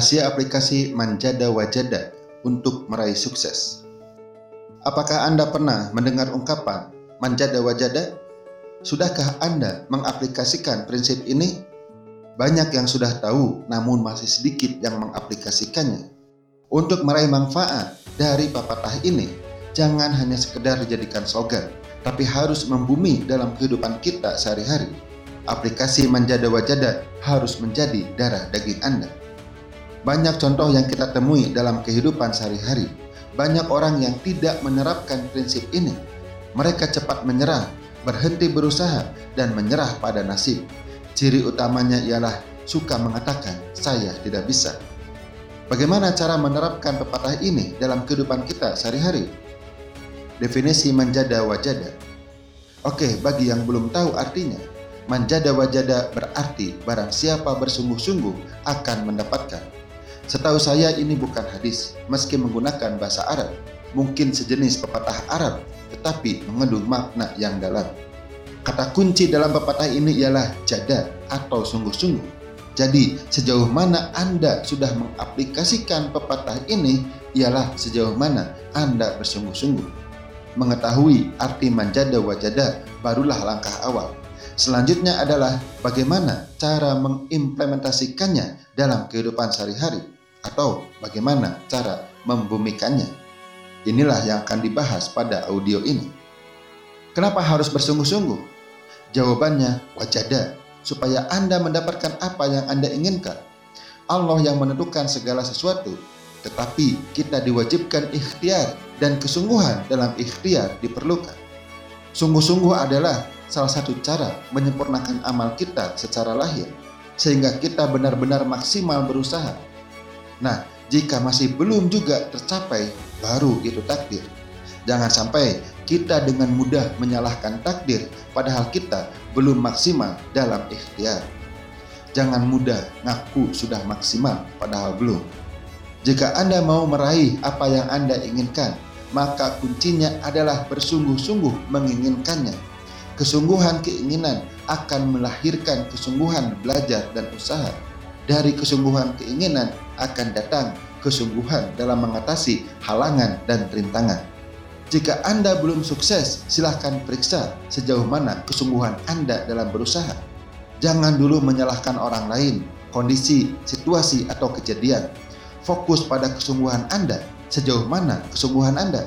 Rahasia aplikasi Manjada Wajada untuk meraih sukses. Apakah Anda pernah mendengar ungkapan Manjada Wajada? Sudahkah Anda mengaplikasikan prinsip ini? Banyak yang sudah tahu, namun masih sedikit yang mengaplikasikannya. Untuk meraih manfaat dari pepatah ini, jangan hanya sekedar dijadikan slogan, tapi harus membumi dalam kehidupan kita sehari-hari. Aplikasi Manjada Wajada harus menjadi darah daging Anda. Banyak contoh yang kita temui dalam kehidupan sehari-hari. Banyak orang yang tidak menerapkan prinsip ini. Mereka cepat menyerah, berhenti berusaha, dan menyerah pada nasib. Ciri utamanya ialah suka mengatakan, "Saya tidak bisa." Bagaimana cara menerapkan pepatah ini dalam kehidupan kita sehari-hari? Definisi manjada wajada. Oke, bagi yang belum tahu artinya, manjada wajada berarti barang siapa bersungguh-sungguh akan mendapatkan. Setahu saya ini bukan hadis, meski menggunakan bahasa Arab, mungkin sejenis pepatah Arab, tetapi mengandung makna yang dalam. Kata kunci dalam pepatah ini ialah jada atau sungguh-sungguh. Jadi, sejauh mana Anda sudah mengaplikasikan pepatah ini ialah sejauh mana Anda bersungguh-sungguh. Mengetahui arti manjada wajada barulah langkah awal. Selanjutnya adalah bagaimana cara mengimplementasikannya dalam kehidupan sehari-hari atau bagaimana cara membumikannya. Inilah yang akan dibahas pada audio ini. Kenapa harus bersungguh-sungguh? Jawabannya wajada, supaya Anda mendapatkan apa yang Anda inginkan. Allah yang menentukan segala sesuatu, tetapi kita diwajibkan ikhtiar dan kesungguhan dalam ikhtiar diperlukan. Sungguh-sungguh adalah salah satu cara menyempurnakan amal kita secara lahir, sehingga kita benar-benar maksimal berusaha Nah, jika masih belum juga tercapai, baru itu takdir. Jangan sampai kita dengan mudah menyalahkan takdir, padahal kita belum maksimal dalam ikhtiar. Jangan mudah ngaku sudah maksimal, padahal belum. Jika Anda mau meraih apa yang Anda inginkan, maka kuncinya adalah bersungguh-sungguh menginginkannya. Kesungguhan keinginan akan melahirkan kesungguhan belajar dan usaha dari kesungguhan keinginan akan datang kesungguhan dalam mengatasi halangan dan rintangan. Jika Anda belum sukses, silahkan periksa sejauh mana kesungguhan Anda dalam berusaha. Jangan dulu menyalahkan orang lain, kondisi, situasi, atau kejadian. Fokus pada kesungguhan Anda, sejauh mana kesungguhan Anda.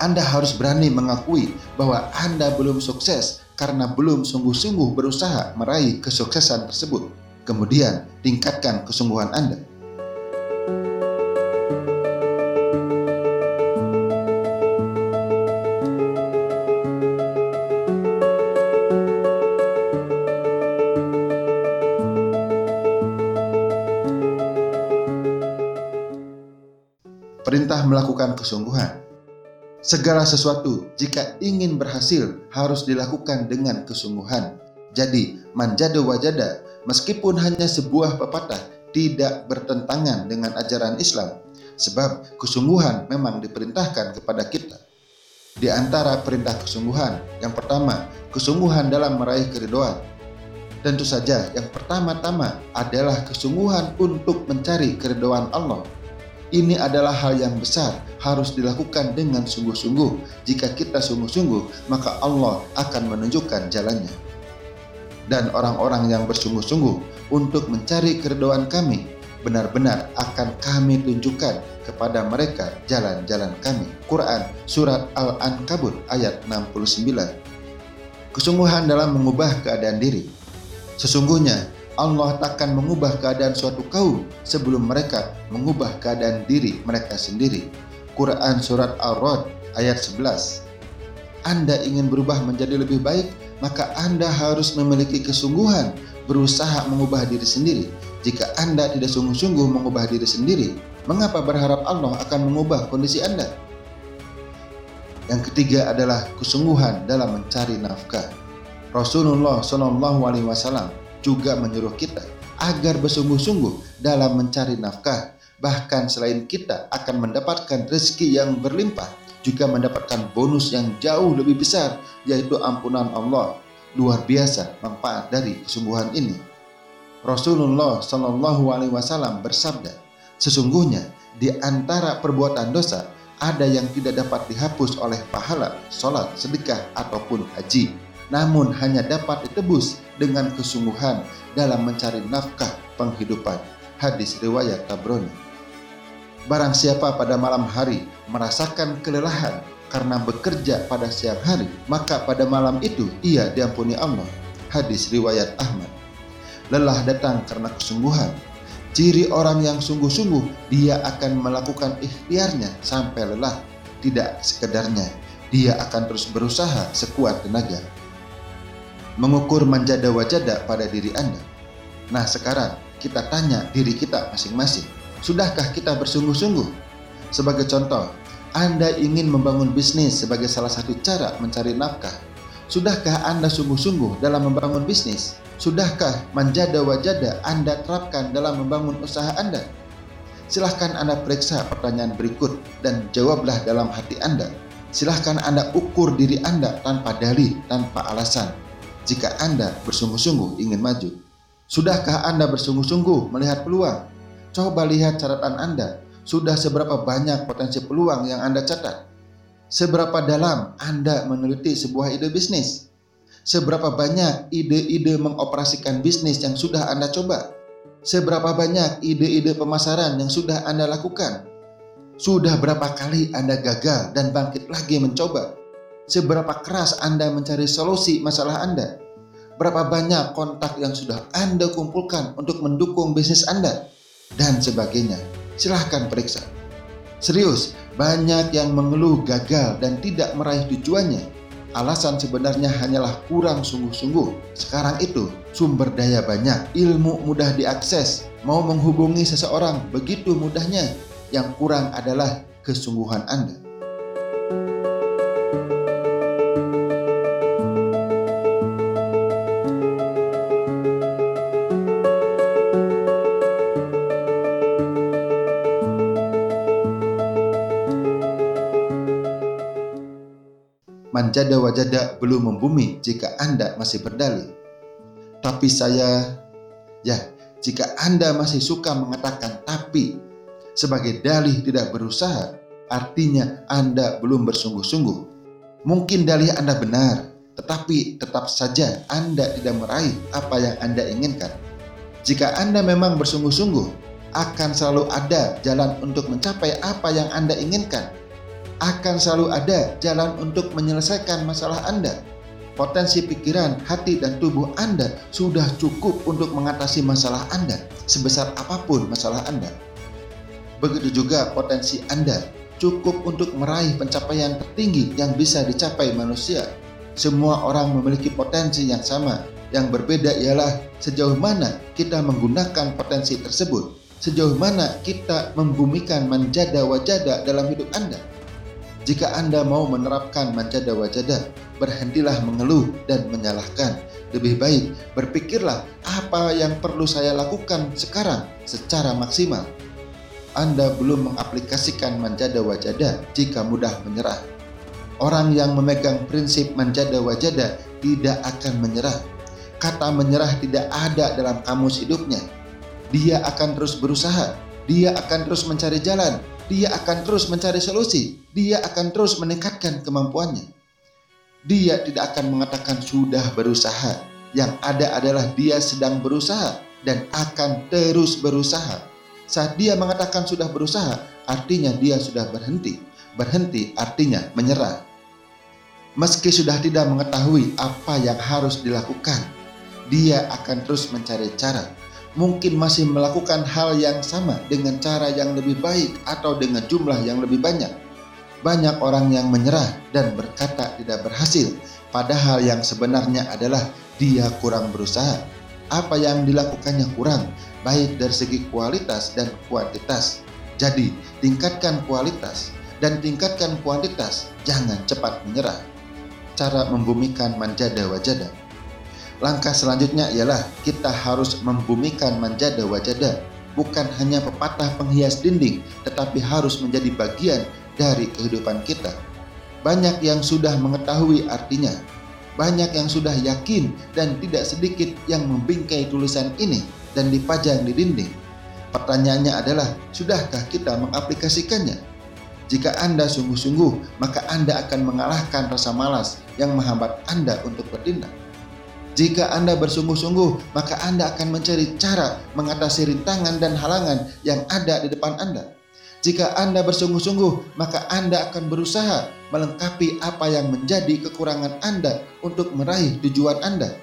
Anda harus berani mengakui bahwa Anda belum sukses karena belum sungguh-sungguh berusaha meraih kesuksesan tersebut. Kemudian, tingkatkan kesungguhan Anda. Melakukan kesungguhan. Segala sesuatu jika ingin berhasil harus dilakukan dengan kesungguhan. Jadi, manjada wajada meskipun hanya sebuah pepatah tidak bertentangan dengan ajaran Islam sebab kesungguhan memang diperintahkan kepada kita. Di antara perintah kesungguhan, yang pertama, kesungguhan dalam meraih keridoan. Tentu saja yang pertama-tama adalah kesungguhan untuk mencari keridoan Allah. Ini adalah hal yang besar, harus dilakukan dengan sungguh-sungguh. Jika kita sungguh-sungguh, maka Allah akan menunjukkan jalannya dan orang-orang yang bersungguh-sungguh untuk mencari keridoan kami benar-benar akan kami tunjukkan kepada mereka jalan-jalan kami. Quran Surat Al-Ankabut ayat 69 Kesungguhan dalam mengubah keadaan diri Sesungguhnya Allah takkan mengubah keadaan suatu kaum sebelum mereka mengubah keadaan diri mereka sendiri. Quran Surat Al-Rod ayat 11 Anda ingin berubah menjadi lebih baik? maka Anda harus memiliki kesungguhan berusaha mengubah diri sendiri. Jika Anda tidak sungguh-sungguh mengubah diri sendiri, mengapa berharap Allah akan mengubah kondisi Anda? Yang ketiga adalah kesungguhan dalam mencari nafkah. Rasulullah Shallallahu Alaihi Wasallam juga menyuruh kita agar bersungguh-sungguh dalam mencari nafkah. Bahkan selain kita akan mendapatkan rezeki yang berlimpah, juga mendapatkan bonus yang jauh lebih besar yaitu ampunan Allah. Luar biasa manfaat dari kesungguhan ini. Rasulullah Shallallahu Alaihi Wasallam bersabda, sesungguhnya di antara perbuatan dosa ada yang tidak dapat dihapus oleh pahala, sholat, sedekah, ataupun haji, namun hanya dapat ditebus dengan kesungguhan dalam mencari nafkah penghidupan. Hadis riwayat Tabrani. Barang siapa pada malam hari merasakan kelelahan karena bekerja pada siang hari, maka pada malam itu ia diampuni Allah. Hadis riwayat Ahmad. Lelah datang karena kesungguhan, Ciri orang yang sungguh-sungguh, dia akan melakukan ikhtiarnya sampai lelah. Tidak sekedarnya, dia akan terus berusaha sekuat tenaga. Mengukur manjada wajada pada diri Anda. Nah sekarang kita tanya diri kita masing-masing. Sudahkah kita bersungguh-sungguh? Sebagai contoh, Anda ingin membangun bisnis sebagai salah satu cara mencari nafkah. Sudahkah Anda sungguh-sungguh dalam membangun bisnis? Sudahkah manjada wajada Anda terapkan dalam membangun usaha Anda? Silahkan Anda periksa pertanyaan berikut dan jawablah dalam hati Anda. Silahkan Anda ukur diri Anda tanpa dalih, tanpa alasan. Jika Anda bersungguh-sungguh ingin maju, sudahkah Anda bersungguh-sungguh melihat peluang? Coba lihat catatan Anda. Sudah seberapa banyak potensi peluang yang Anda catat? Seberapa dalam Anda meneliti sebuah ide bisnis? Seberapa banyak ide-ide mengoperasikan bisnis yang sudah Anda coba? Seberapa banyak ide-ide pemasaran yang sudah Anda lakukan? Sudah berapa kali Anda gagal dan bangkit lagi mencoba? Seberapa keras Anda mencari solusi masalah Anda? Berapa banyak kontak yang sudah Anda kumpulkan untuk mendukung bisnis Anda? Dan sebagainya. Silahkan periksa. Serius, banyak yang mengeluh gagal dan tidak meraih tujuannya Alasan sebenarnya hanyalah kurang sungguh-sungguh. Sekarang itu sumber daya banyak, ilmu mudah diakses, mau menghubungi seseorang begitu mudahnya. Yang kurang adalah kesungguhan Anda. Manjada wajada belum membumi jika Anda masih berdalih. Tapi saya, ya, jika Anda masih suka mengatakan tapi sebagai dalih tidak berusaha, artinya Anda belum bersungguh-sungguh. Mungkin dalih Anda benar, tetapi tetap saja Anda tidak meraih apa yang Anda inginkan. Jika Anda memang bersungguh-sungguh, akan selalu ada jalan untuk mencapai apa yang Anda inginkan akan selalu ada jalan untuk menyelesaikan masalah Anda. Potensi pikiran, hati, dan tubuh Anda sudah cukup untuk mengatasi masalah Anda, sebesar apa pun masalah Anda. Begitu juga potensi Anda cukup untuk meraih pencapaian tertinggi yang bisa dicapai manusia. Semua orang memiliki potensi yang sama. Yang berbeda ialah sejauh mana kita menggunakan potensi tersebut. Sejauh mana kita membumikan menjada wajada dalam hidup Anda jika Anda mau menerapkan manjada wajada, berhentilah mengeluh dan menyalahkan. Lebih baik berpikirlah apa yang perlu saya lakukan sekarang secara maksimal. Anda belum mengaplikasikan manjada wajada jika mudah menyerah. Orang yang memegang prinsip manjada wajada tidak akan menyerah. Kata menyerah tidak ada dalam kamus hidupnya. Dia akan terus berusaha, dia akan terus mencari jalan, dia akan terus mencari solusi, dia akan terus meningkatkan kemampuannya. Dia tidak akan mengatakan sudah berusaha, yang ada adalah dia sedang berusaha dan akan terus berusaha. Saat dia mengatakan sudah berusaha, artinya dia sudah berhenti. Berhenti artinya menyerah. Meski sudah tidak mengetahui apa yang harus dilakukan, dia akan terus mencari cara mungkin masih melakukan hal yang sama dengan cara yang lebih baik atau dengan jumlah yang lebih banyak. Banyak orang yang menyerah dan berkata tidak berhasil, padahal yang sebenarnya adalah dia kurang berusaha. Apa yang dilakukannya kurang, baik dari segi kualitas dan kuantitas. Jadi, tingkatkan kualitas dan tingkatkan kuantitas, jangan cepat menyerah. Cara membumikan manjada wajada Langkah selanjutnya ialah kita harus membumikan manjada wajada, bukan hanya pepatah penghias dinding, tetapi harus menjadi bagian dari kehidupan kita. Banyak yang sudah mengetahui artinya, banyak yang sudah yakin dan tidak sedikit yang membingkai tulisan ini. dan dipajang di dinding. Pertanyaannya adalah, sudahkah kita mengaplikasikannya? Jika Anda sungguh-sungguh, maka Anda akan mengalahkan rasa malas yang menghambat Anda untuk bertindak. Jika Anda bersungguh-sungguh, maka Anda akan mencari cara mengatasi rintangan dan halangan yang ada di depan Anda. Jika Anda bersungguh-sungguh, maka Anda akan berusaha melengkapi apa yang menjadi kekurangan Anda untuk meraih tujuan Anda.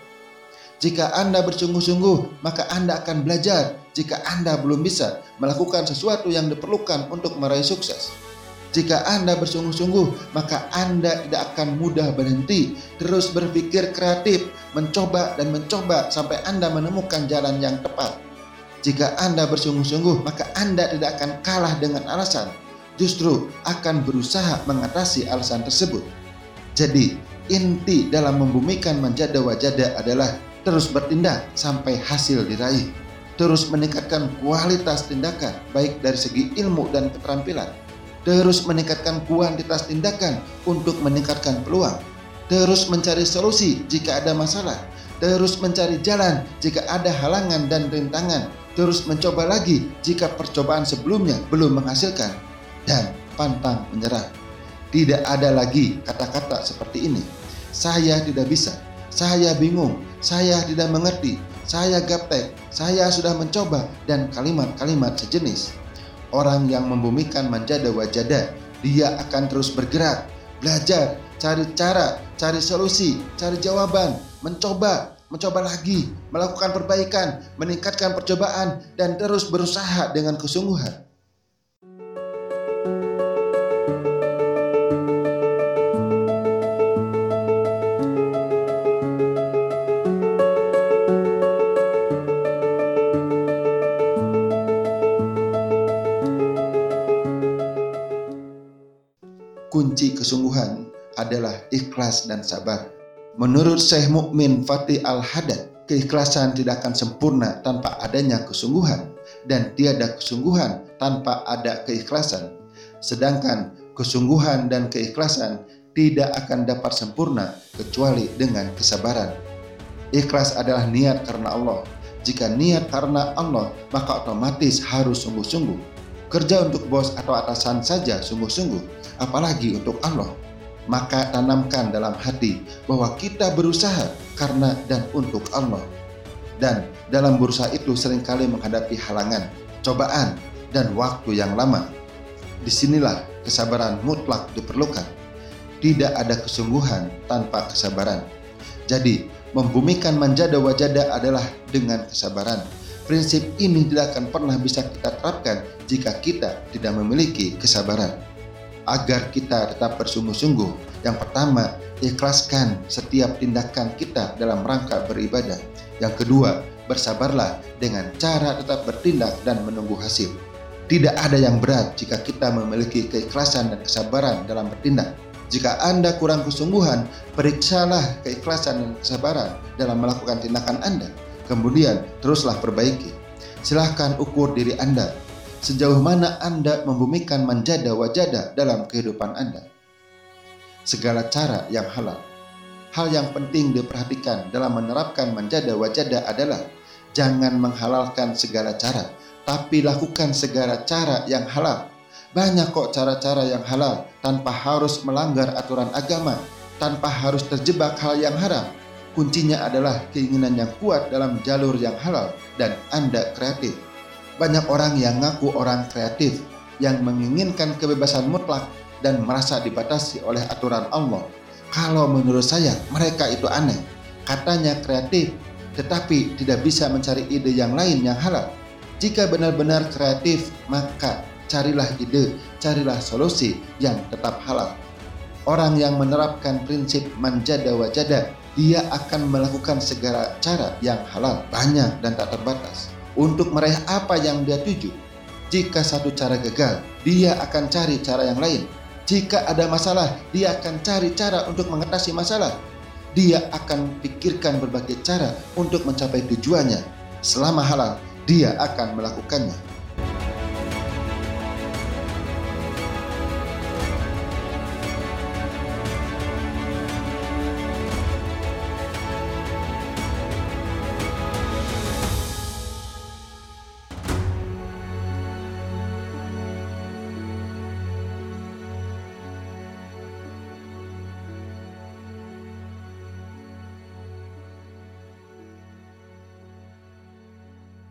Jika Anda bersungguh-sungguh, maka Anda akan belajar jika Anda belum bisa melakukan sesuatu yang diperlukan untuk meraih sukses. Jika Anda bersungguh-sungguh, maka Anda tidak akan mudah berhenti, terus berpikir kreatif, mencoba dan mencoba sampai Anda menemukan jalan yang tepat. Jika Anda bersungguh-sungguh, maka Anda tidak akan kalah dengan alasan, justru akan berusaha mengatasi alasan tersebut. Jadi, inti dalam membumikan manjada wajada adalah terus bertindak sampai hasil diraih. Terus meningkatkan kualitas tindakan, baik dari segi ilmu dan keterampilan. Terus meningkatkan kuantitas tindakan untuk meningkatkan peluang. Terus mencari solusi jika ada masalah. Terus mencari jalan jika ada halangan dan rintangan terus mencoba lagi jika percobaan sebelumnya belum menghasilkan, dan pantang menyerah. Tidak ada lagi kata-kata seperti ini. Saya tidak bisa, saya bingung, saya tidak mengerti, saya gaptek, saya sudah mencoba, dan kalimat-kalimat sejenis. Orang yang membumikan manjada wajada, dia akan terus bergerak, belajar, cari cara, cari solusi, cari jawaban, mencoba, mencoba lagi, melakukan perbaikan, meningkatkan percobaan, dan terus berusaha dengan kesungguhan. Adalah ikhlas dan sabar. Menurut Syekh Mukmin Fatih Al-Haddad, keikhlasan tidak akan sempurna tanpa adanya kesungguhan dan tiada kesungguhan tanpa ada keikhlasan. Sedangkan kesungguhan dan keikhlasan tidak akan dapat sempurna kecuali dengan kesabaran. Ikhlas adalah niat karena Allah. Jika niat karena Allah, maka otomatis harus sungguh-sungguh. Kerja untuk bos atau atasan saja sungguh-sungguh, apalagi untuk Allah maka tanamkan dalam hati bahwa kita berusaha karena dan untuk Allah. Dan dalam berusaha itu sering kali menghadapi halangan, cobaan, dan waktu yang lama. Di sinilah kesabaran mutlak diperlukan. Tidak ada kesungguhan tanpa kesabaran. Jadi, membumikan manjada wajada adalah dengan kesabaran. Prinsip ini tidak akan pernah bisa kita terapkan jika kita tidak memiliki kesabaran agar kita tetap bersungguh-sungguh. Yang pertama, ikhlaskan setiap tindakan kita dalam rangka beribadah. Yang kedua, bersabarlah dengan cara tetap bertindak dan menunggu hasil. Tidak ada yang berat jika kita memiliki keikhlasan dan kesabaran dalam bertindak. Jika Anda kurang kesungguhan, periksalah keikhlasan dan kesabaran dalam melakukan tindakan Anda. Kemudian, teruslah perbaiki. Silahkan ukur diri Anda sejauh mana Anda membumikan manjada wajada dalam kehidupan Anda. Segala cara yang halal. Hal yang penting diperhatikan dalam menerapkan manjada wajada adalah jangan menghalalkan segala cara, tapi lakukan segala cara yang halal. Banyak kok cara-cara yang halal tanpa harus melanggar aturan agama, tanpa harus terjebak hal yang haram. Kuncinya adalah keinginan yang kuat dalam jalur yang halal dan Anda kreatif banyak orang yang ngaku orang kreatif yang menginginkan kebebasan mutlak dan merasa dibatasi oleh aturan Allah. Kalau menurut saya, mereka itu aneh. Katanya kreatif, tetapi tidak bisa mencari ide yang lain yang halal. Jika benar-benar kreatif, maka carilah ide, carilah solusi yang tetap halal. Orang yang menerapkan prinsip manjada wajada, dia akan melakukan segala cara yang halal, banyak dan tak terbatas untuk meraih apa yang dia tuju. Jika satu cara gagal, dia akan cari cara yang lain. Jika ada masalah, dia akan cari cara untuk mengatasi masalah. Dia akan pikirkan berbagai cara untuk mencapai tujuannya. Selama halal, dia akan melakukannya.